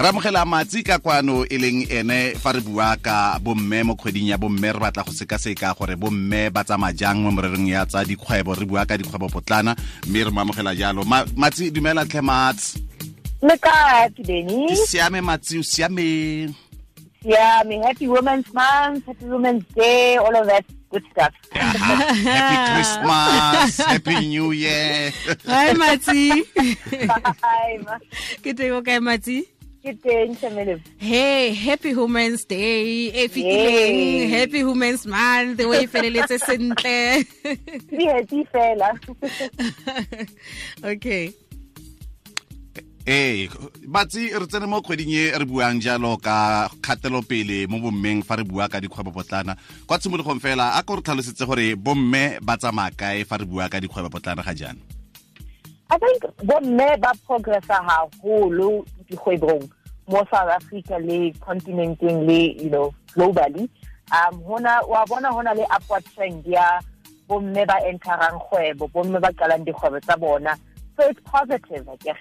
re amogela matsi ka kwano e leng ene fa re bua ka bomme mo kgweding ya bomme re batla go sekaseka gore bomme ba tsamaya jang mo morerong ya tsa dikgwebo. Re bua ka dikgwebo potlana mme re mo amogela jalo. Matsi dumela tlhe matsi le ka ke siame matsi o siame? Siame. Happy women's month happy women's day all of that good stuff. Happy christmas happy new year. Hi matsi. Hi Mati. ke teng o kae matsi ke teng tšhamele hey happy women's day. E fetileng happy women's month o e feleletse sentle di happy fela. Okay. Ee batsi re tsene mo kgweding e re buang jalo ka kgatelopele mo bommeng fa re bua ka dikgwebo potlana kwa tshimologong fela a ko re tlhalosetse gore bomme ba tsamaya kae fa re bua ka dikgwebo potlana ga jaana? I think bomme ba progressa haholo dikgwebong mo South Africa le continenteng le you know globally. Um hona wa bona hona le upward trend ya bomme ba enterang kgwebo bomme ba qalang dikgwebo tsa bona. So it's positive I guess.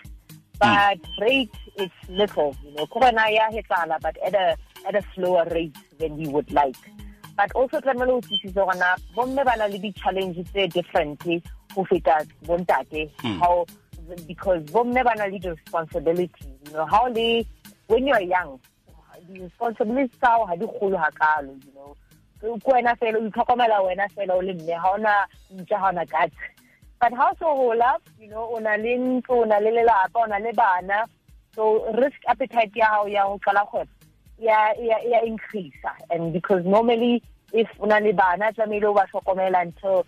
But rate is little you know. Corona ya hetala but at a at a slower rate than we would like. But also tlamehile o tsisitse gona bomme ba na le di-challenge tse different go feta bontate how because bomme ba na le di-responsibility you know. How le when you are young di-responsibility tsa gago ga di kgolo ga kalo you know. Ko wena fela o itlhokomela wena fela o le mme but how so gola you know o na le ntlo o na na so risk appetite ya gago ya go qala kgwebo increase and because normally if o na le bana tlamehile o ba tlhokomela until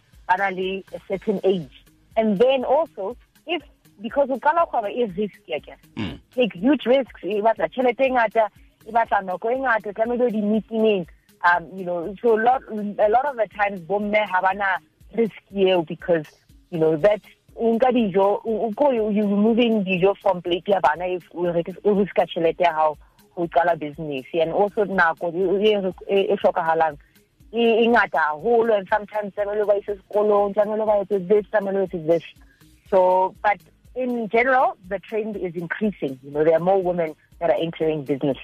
le a certain age. And then also if because o qala kgwebo e risky ke take huge risks e batla tšhelete e ngata e batla nako e ngata tlamehile o di-meetingeng um you know so a lot, a lot of the times bomme ha bana risk eo because you know that nka dijo ko you removing dijo from plate ya bana if o riska tšhelete ya gago go qala business. And also nako e hlokahalang e ngata haholo. And sometimes tlamehile ba ise sekolong tlamehile ba etse this tlamehile etse this. So but in general the trend is increasing. You know there are more women that are entering business.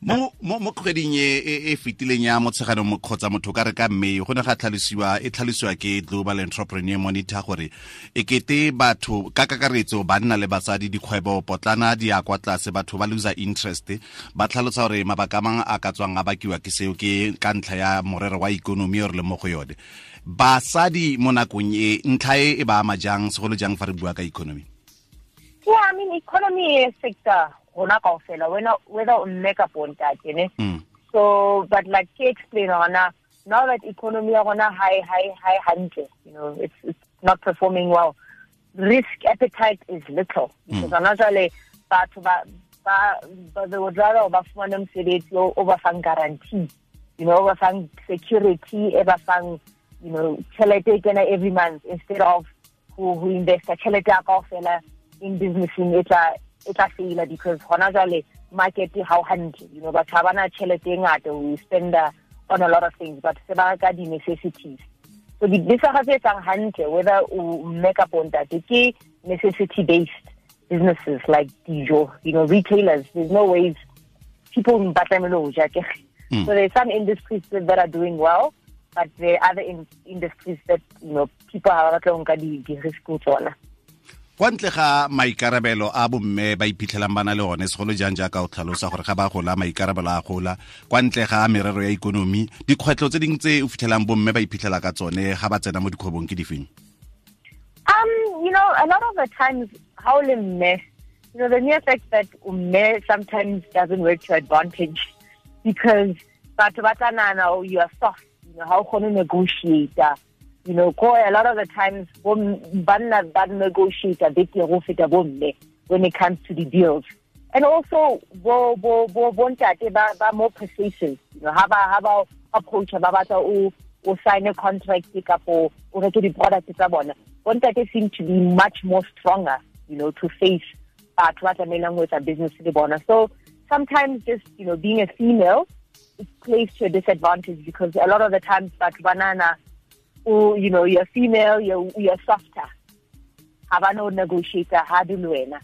Mo mo kgweding e e fetileng ya motsheganong kgotsa motho ka re ka mme go ne ga tlhalosiwa e tlhalosiwa ke global entrepreneur monitor gore e kete batho ka kakaretso banna le basadi dikgwebo potlana di ya kwa tlase batho ba loser interest ba tlhalosa gore mabaka mang a ka tswang a bakiwa ke seo ke ka ntlha ya morero wa ikonomi o re le mo go yone. Basadi mo nakong e ntlha e e ba ama jang segolo jang fa re bua ka economy yeah i mean economy sector gona uh, kaofela whether o mme kapo ntate ne? Mm. So but like ke explain gona now that economy ya gona high high high hantle you know it's it's not performing well risk appetite is little. Mm. Because gona jale batho ba ba they would rather ba fumane mosebetsi o ba fang guarantee you know ba fang security e ba fang you know tšhelete e kena every month instead of who who investa tšhelete ya kaofela in businessing e tla e tla faila because gona jale market ha o hantle. You know batho ba na tšhelete e ngata we spend on a lot of things but se ba ka di-necessities. So di-business tse etsang hantle whether o mme kapo ntate ke necessity based businesses like dijo you know retailers. There's no ways people ba tlamehile go ja ke hmm. so there's some industries that are doing well but there are other in industries that you know people ha ba batla go nka di-risk tsona kwa ntle ga maikarabelo a bomme ba iphitlhelang ba na le one segolo jang jaaka o tlhalosa gore ga ba gola maikarabelo a gola. Kwa ntle ga merero ya ikonomi dikgwetlho tse dingwe tse o fitlhelang bomme ba iphitlhela ka tsone ga ba tsena mo dikgwebong ke difeng? Um you know a lot of the times how le mme you know the mere fact that mme sometimes doesn't work to advantage because batho ba tsanana you are soft you know how kgone negotiate you know ko a lot of the times banna ba negotiate betere go when it comes to the deals and also bo bo bo bontate ba ba more persuasive. You know ha ba ha approach ba batla o o sign a contract kapo o reke di product tsa bona. Bontate seem to be much more stronger you know to face batho ba tlamelang with a business le bona. So sometimes just you know being a female it plays to a disadvantage because a lot of the times batho banana o you know you're female you're you're softer. Have ba no negotiator ha di le wena.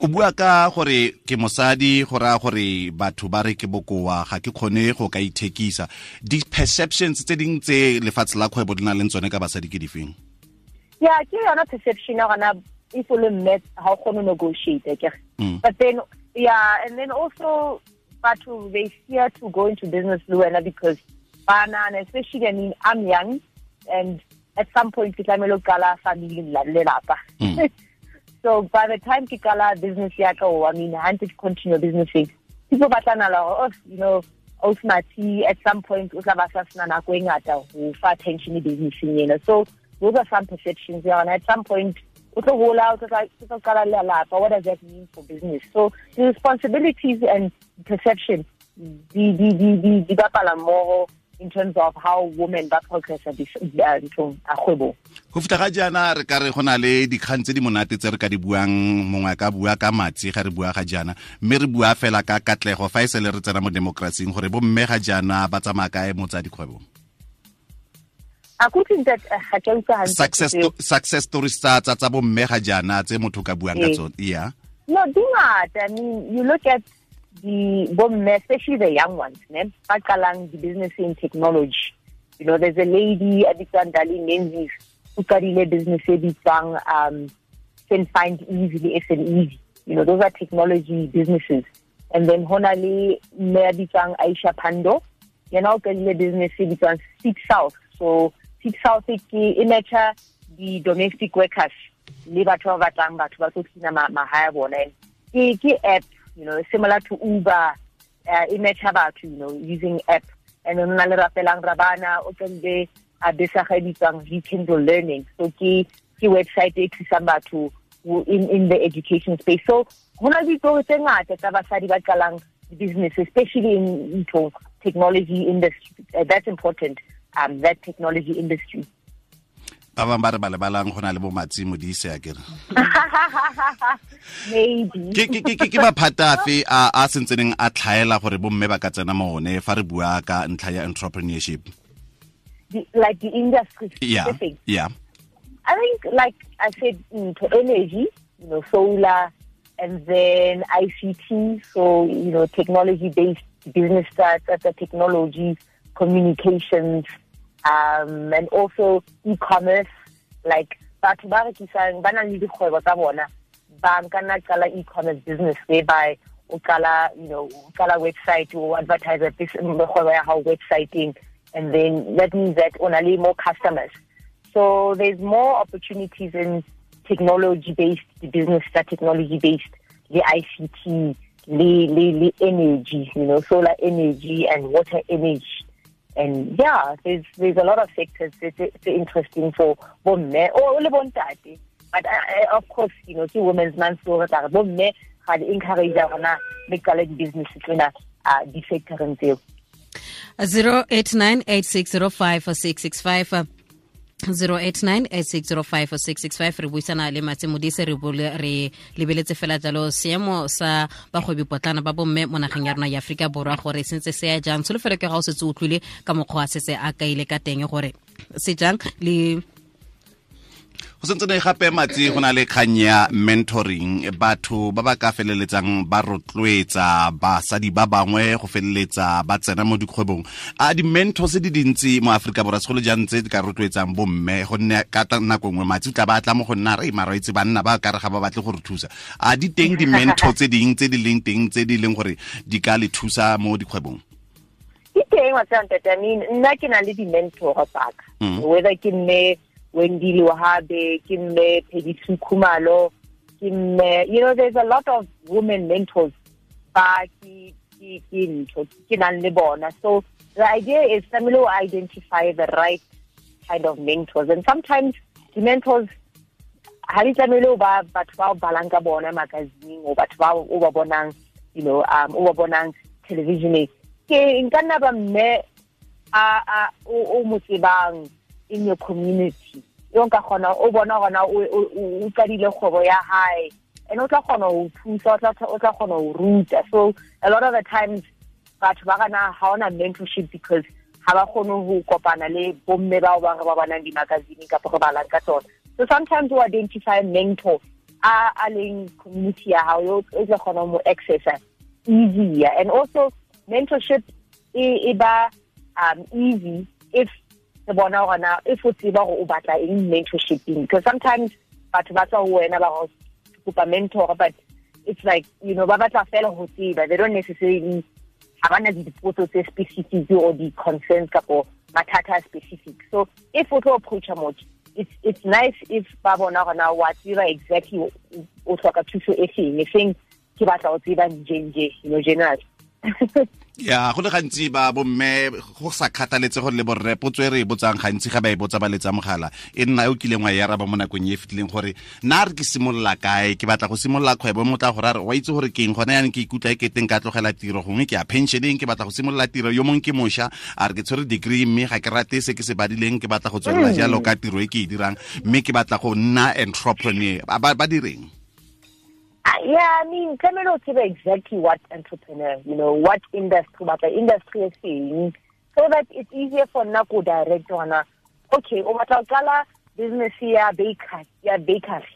O bua ka gore ke mosadi go raya gore batho ba re ke bokoa ga ke kgone go ka ithekisa. Di-perceptions tse ding tse lefatshe la kgwebo di na leng tsone ka basadi ke difeng? Yeah ke yona perception ya gona if o le mme ga o kgone negotiate ke Mm. but then yeah and then also batho they fear to go into business le wena because and especially i mean i'm young and at some point ke tlamehile o qala family la lelapa. Mm. so by the time ke qala business ya ka oh, i mean i want to continue businessing people ba tla nala gore, oh you know Osmati at some point o tla ba sa sena nako e ngata ho fa attention businessing ena. So those are some perceptions yeah, and at some point o tlo gola o tlo qala lelapa what does that mean for business? So the responsibilities and perception di di di di di bapala mmogo in terms of how women ba progressa nthong a kgwebong go ga jaana re ka re go na le dikgang tse di monate tse re ka di buang. Mongwe ka bua ka matsi ga re bua ga jaana mme re bua fela ka katlego fa e re tsena mo demokrasing gore bomme ga jaana ba tsamaya kae mo tsa dikgwebong a ke utlwe that uh, ga ke a utlwa hantle success, success stories tsa tsa tsa bomme ga jaana tse motho ka buang ka tsone yeah. No, do not. I mean, you look at the women, especially the young ones, ne? Bakalang, the business in technology. You know, there's a lady, Adikan Dali Menzies, who studied business um, can find easily, easy. You know, those are technology businesses. And then Honali, Meditang Aisha Pandor, you know, studied business editang Seek South. So, SweepSouth, image the domestic workers le batho ba batlang batho ba tlo cleana ma- mahae a bona ke app you know similar to uber uh, e matcha you know using app. And then na le rapelang rabana o tsende a besa ga bitswang rekindle learning. So ke ke website e thusang in in the education space. So hona le ditori tse ngata tsa basadi ba qalang business especially in ntho technology industry uh, that's important um that technology industry ba bangwe ba re go na le bo matsi modise a kere? Maybe. Ke maphata afe a a sentseneng a tlhaela gore bomme ba ka tsena mo fa re bua ka ntlha ya entrepreneurship? Like the industry yeah yeah. I think, like I said, into energy, you know, solar, and then ICT, so you know, technology-based business starts, the technology, communications, um, and also e-commerce. Like batho ba rekisang ba na le dikgwebo tsa bona ba nka nna qala e-commerce business whereby o qala you know o qala website o advertise this kgwebo ya hao websiteng and then that means that o na le more customers so there's more opportunities in technology-based business, that technology-based, the ICT, the, the, the energy, you know, solar energy and water energy. And yeah, there's there's a lot of sectors that it's interesting for women or le bontate. But uh, of course, you know, two women's month so that women had encourage ona make the businesses in a uh, the sector tseo. 0898605665 08986054665 re buisana le matse modise re lebeletse fela jalo seemo sa bagwebi potlana ba bomme mo nageng ya rona ya aforika borwa gore sentse se ya jang. Tsholofelo ke ga o setse utlwile tlwile ka mokgwa wa setse a kaile ka teng gore se jang le go sentsene gape matsi go na le kgang ya mentoring. Batho ba ba ka feleletsang ba rotloetsa basadi ba bangwe go feleletsa ba tsena mo dikgwebong. A di-mentor se di dintsi mo aforika borwa segolo jang tse di ka rotloetsang bomme gonne ka nako nngwe matsi o tla ba tla mo go nna re mara itse banna ba kare ga ba batle go re thusa. A di teng di-mentor tse ding tse di leng teng tse di leng gore di ka le thusa mo dikgwebong? Ke teng wa nna ke na le di-mentor tsaka Mm. whether ke mme wendy luhabe ke mme pedisu khumalo ke you know there's a lot of women mentors so the idea is family identify the right kind of mentors. And sometimes the mentors ha di tlamehile o ba batho ba o balang ka bona magazineng o batho ba o ba bonang you know um o ba bonang televisioneng. Ke nka nna ba mme a a o mo in your community. O bona gona o o- o o qadile kgwebo ya hae. And o tla thusa o tla o ruta. So a lot of the times batho ba kana ha ona mentorship because ha ba kgone ho kopana le bomme bao ba ba bonang di-magazine kapa re balang ka so sometimes we identify mentor a a leng community ya yo o tla kgona mo accessa easier. And also mentorship e, e ba um easy if re bona gore na if o tseba gore o batla eng mentorshiping because sometimes batho ba tswa ho wena ba go kopa mentor but it's like you know ba batla fela ho tseba. They don't necessarily ha bana dipotso tse specific or di-concerns kapo mathata specific. So if o tlo approacha motho it's it's nice if ba bona gore na wa tseba exactly o tlhoka thuso e feng? E feng ke batla o tseba njenje you know generally ya go le gantsi ba bomme go sa kgathaletse gore le borre potso e re e botsang gantsi ga ba e botsa ba letsa mogala e nna o kileng wa e araba mo nakong e e fetileng gore na re ke simolola kae? Ke batla go simolola kgwebo mo tla gore a re wa itse gore ke eng? Gona yanong ke ikutlwa e keteng ka tlogela tiro. Gongwe ke ya pensioneng ke batla go simolola tiro. Yo mongwe ke mošwa a re ke tshwere degree mme ga ke rate se ke se badileng ke batla go tswelela jalo ka tiro e ke e dirang mme ke batla go nna entrepreneur. Ba direng yeah, I mean, tlamehile o tsebe exactly what entrepreneur, you know, what industry, what the industry is saying, so that it's easier for go direct ona. Okay, o batla o qala business ya baker, ya bakery.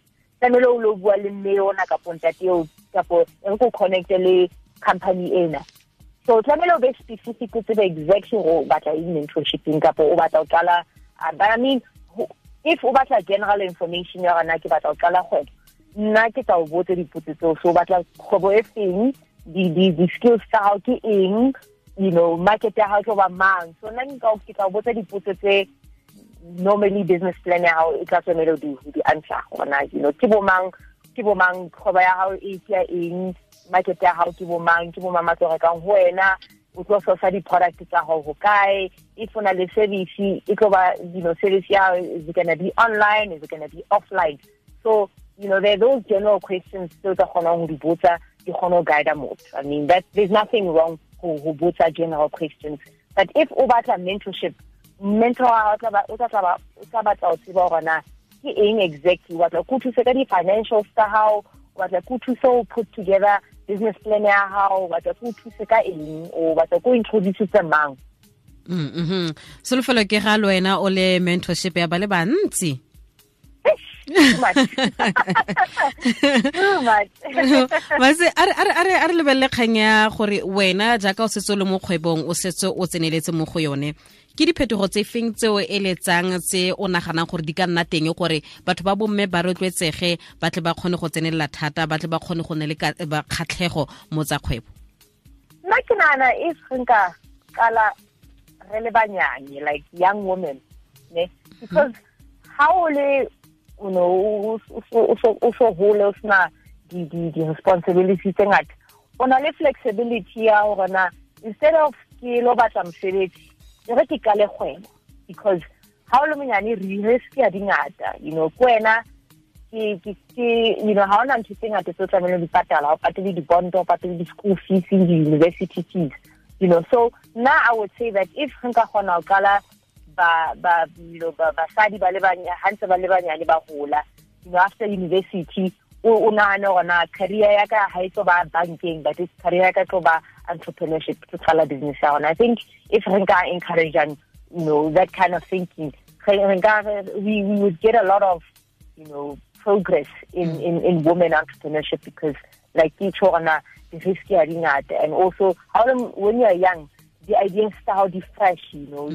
Tlamehile o lo bua le mme ona kapo e go connecte le company ena. So tlamehile o be specific o tsebe exactly go batla eng mentorshiping kapo o batla o qala uh, but I mean, if o batla general information ya gona ke batla o qala kgwebo nna ke tla o botse dipotso tseo so batla kgwebo e feng? Di-skills tsa gago ke eng? You know market ya gago tlo ba mang? So nna ke tla o botsa dipotso tse normally business plan ya gago e tla tswemele di answer gona you know. Ke bomang ke bomang kgwebo ya gago e tia eng? Market ya gago ke bomang ke bomang matlo rekang go wena? O tlo sosa di-product tsa gago go kae? If o na le service e tlo ba you know service ya is it gonna be online? Is it gonna be offline? So you know, there are those general questions still the Hono Butsa, the Hono guide I mean, that there's nothing wrong who Butsa general questions. But if Obata mentorship, mentor ke eng exactly what go thusa ka di-financial tsa gago batla go thusa o put together business plan ya gago batla go thusa ka eng o batla go introduce mang mm -hmm. solofelo ke ga le wena o le mentorship ya ba le bantsi too much. too much. Mase a re a re lebelle kgang ya gore wena jaaka o setse o le mo kgwebong o setse o tseneletse mo go yone ke diphetogo tse feng tseo e letsang tse o naganang gore di ka nna teng gore batho ba bomme ba rotloetsege ba tle ba kgone go tsenelela thata ba tle ba kgone go ne le kgatlhego mo tsa kgwebo nna ke nagana if nka kala re le banyane like young women ne mhm. because ha o le you know o so hole o sena di-responsibility tse ngata. O na le flexibility ya gore na instead of ke lo batla mosebetsi re ke kale kgwebo. Because ha o le monyane risk ya dingata. You know ko wena you know ha ona ntho tse ngata tse o tlamehile di patala. O patele di-bond o patele di-school fees di-university fees. You know so now i would say that if nka kgona go kala ba ba you know ba basadi ba le banya hantse ba le banyane ba gola you know after university o nagane gona career ya ka ha itlo ba bankeng but career ya ka tlo ba entrepreneurship to tsala business ya gona i think if re nka encourage you know that kind of thinking we, we would get a lot of you know progress in mm. in, in women entrepreneurship because like each one the risk and also how when you are young the ideas how di fresh you know.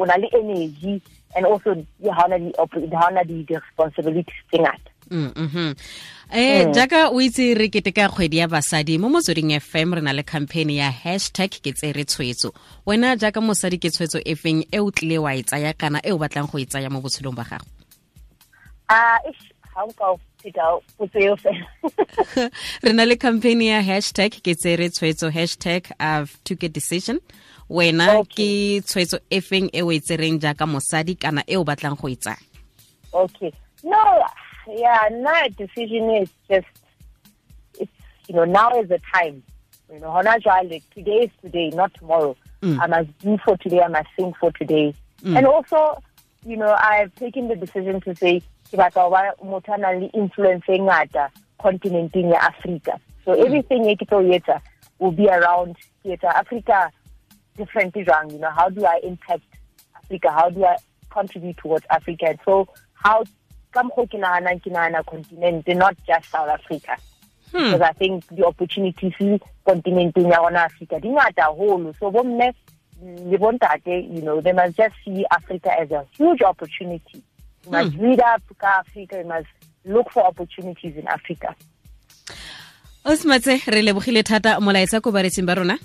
O na le energy and also ha ona di ha ona di responsibilities tse ngata mm -hmm. eh mm. jaaka o itse re keteka kgwedi ya basadi mo motsweding fm re na le campaign ya hashtag ke tsere tshwetso. Wena jaaka mosadi ke tshwetso e feng e o tlile wa e tsaya kana e o batlang go e tsaya mo botshelong ba gago a uh, re na le campaign ya hashtag ke tsere tshwetso hashtag of took a decision. Wena ke tshwetso e feng e o e tsereng jaaka mosadi kana e o batlang go e tsaya? Okay. No yeah no decision is just it's you know now is the time. You know hona jwale today is today not tomorrow. Mm. i must do for today i must sing for today. Mm. and also you know i've taken the decision to say ke batla ba motho a nang le influence e ngata continenteng ya africa so mm. everything e ke tlo etsa will be around ke etsa africa different jang you know how do i impact africa? How do i contribute towards africa? And so how ka mokgwa ke naganang ke nagana continent not just south africa. Because i think the opportunities continenteng ya rona africa di ngata haholo. So bomme le bontate you know they must just see africa as a huge opportunity you must read up ka africa you must look for opportunities in africa. Osmatse re lebogile thata molaetsa ko baretsing ba rona.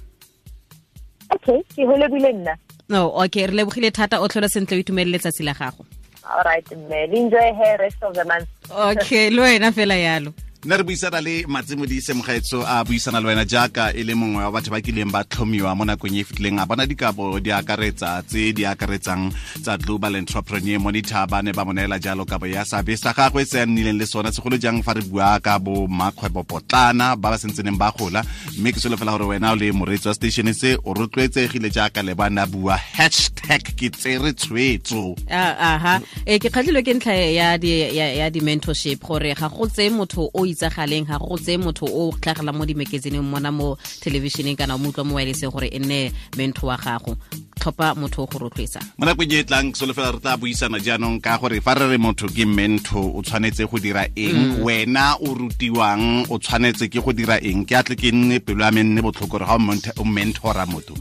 Okay ke ho lebile nna. No okay re lebogile thata o tlhola sentle o itumele letsatsi la gago. All right enjoy her rest of the month. Okay le wena fela yalo nna re buisana le matsimo di semogaetso a buisana le wena jaaka e le mongwe wa batho ba kileng ba tlhomiwa mo nakong e fetileng a bona dikabo di akaretsa tse di akaretsang tsa global entrepreneur monitor. Ba ne ba mo neela jalo kabo ya sabe sa gagwe se a nnileng le sona segolo jang fa re bua ka bo makgwebo potlana ba ba sentseneng ba gola. Mme ke solofela gore wena o le moreetsi wa station se o rotloetsegile jaaka le bana bua. Hashtag ke tsere tshwetso aha. E ke kgatlhilwe ke ntlha ya di ya, ya di mentorship gore ga go tse motho o itsagaleng ga go tse motho o tlhagelang mo di-magazineng mona mo televisioneng kana o mo utlwa mo wirelesseng gore e nne mentho wa gago. Tlhopa motho o go rotloetsa. Mo nakong e e tlang solofela re tla buisana jaanong ka gore fa re re motho ke mento o tshwanetse go dira eng? Wena o rutiwang o tshwanetse ke go dira eng? Ke atle ke nne pelo ya me nne botlhoko gore ga o ment- o mentora motho.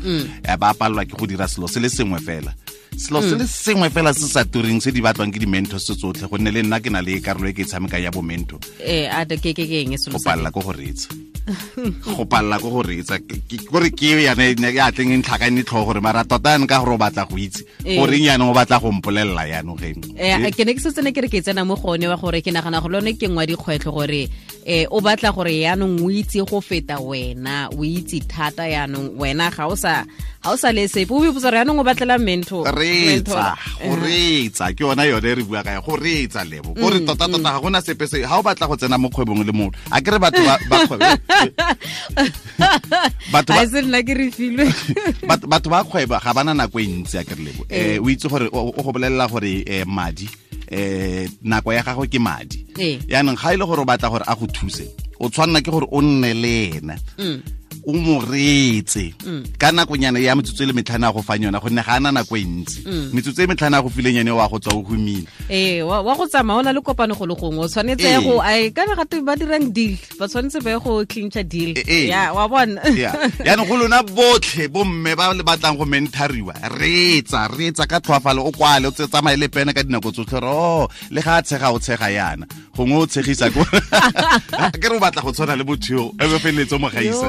Eh, ba palelwa ke go dira selo se le sengwe fela selo se le sengwe fela se sa tureng se di batlwang ke di-mento se tsotlhe gonne le nna ke na le karolo e ke e tshamekang ya bomento e selo go palela ko go reetsa. Go palela ko go reetsa. Ke- ke- kore ke yane ya tleng e ntlhakane tlhogo gore mara tota yane ka gore o batla go itse goreng yanong o batla go mpolelela yanogeng geng Eh, ke ne ke setsene ke re ke tsena mo gone wa gore ke nagana go lone ke ngwa dikgwetlho gore eh o batla gore yaanong o itse go feta wena o itse thata yaanong wena ga o sa ga o sa le sepe. O bipotsa gore yaanong o batlela mento reetsa go reetsa ke yona yone e re bua ka ya go reetsa lebo. Kore tota-tota ga gona sepe se ga o batla go tsena mo kgwebong le motho. A batho ba- kgwebo batho ba- se nna ke re filwe. Batho ba kgwebo ga bana nako e ntsi a kere lebo. Eh o itse gore o o go bolelela gore eh madi eh nako ya gago ke madi. Ee. yaanong ga ile le gore o batla gore a go thuse o tshwanela ke gore o nne le ena o mo reetse ka nakonyana ya metsotso e le metlhana a go fang yona gonne ga ana nako e ntsi. Metsotso e metlhano ya go fileng yone wa go tswa o humile. Ee wa go tsamaya o na le kopano go le gongwe o tshwanetse Ee. go ai kana gate ba dirang deal ba tshwanetse ba ye go clincha deal. Ee. ya wa bona. Ya. yaanong go lona botlhe bomme ba le batlang go mentariwa reetsa reetsa ka tlhoafale o kwale o tsamaye le pene ka dinako tsotlhe re o le ga a tshega o tshega yana gongwe o tshegisa ko. Ke re o batla go tshwana le motho yo e be feleletse mo gaisa.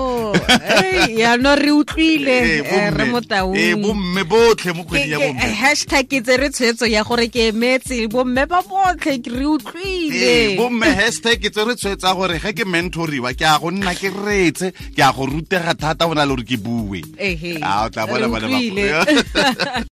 Yano re utlwile Ee, eh, re motaung. Ee, bomme botlhe mo kgwedi ya bomme. hashtag ke tsere tshwetso ya gore ke emetse bomme ba botlhe re utlwile. Bomme hashtag ke tse re tshwetsa gore ge ke mentoriwa ke a go nna ke retse ke a go rutega thata go na le gore ke bue. Ah, o tla bona bana ba-.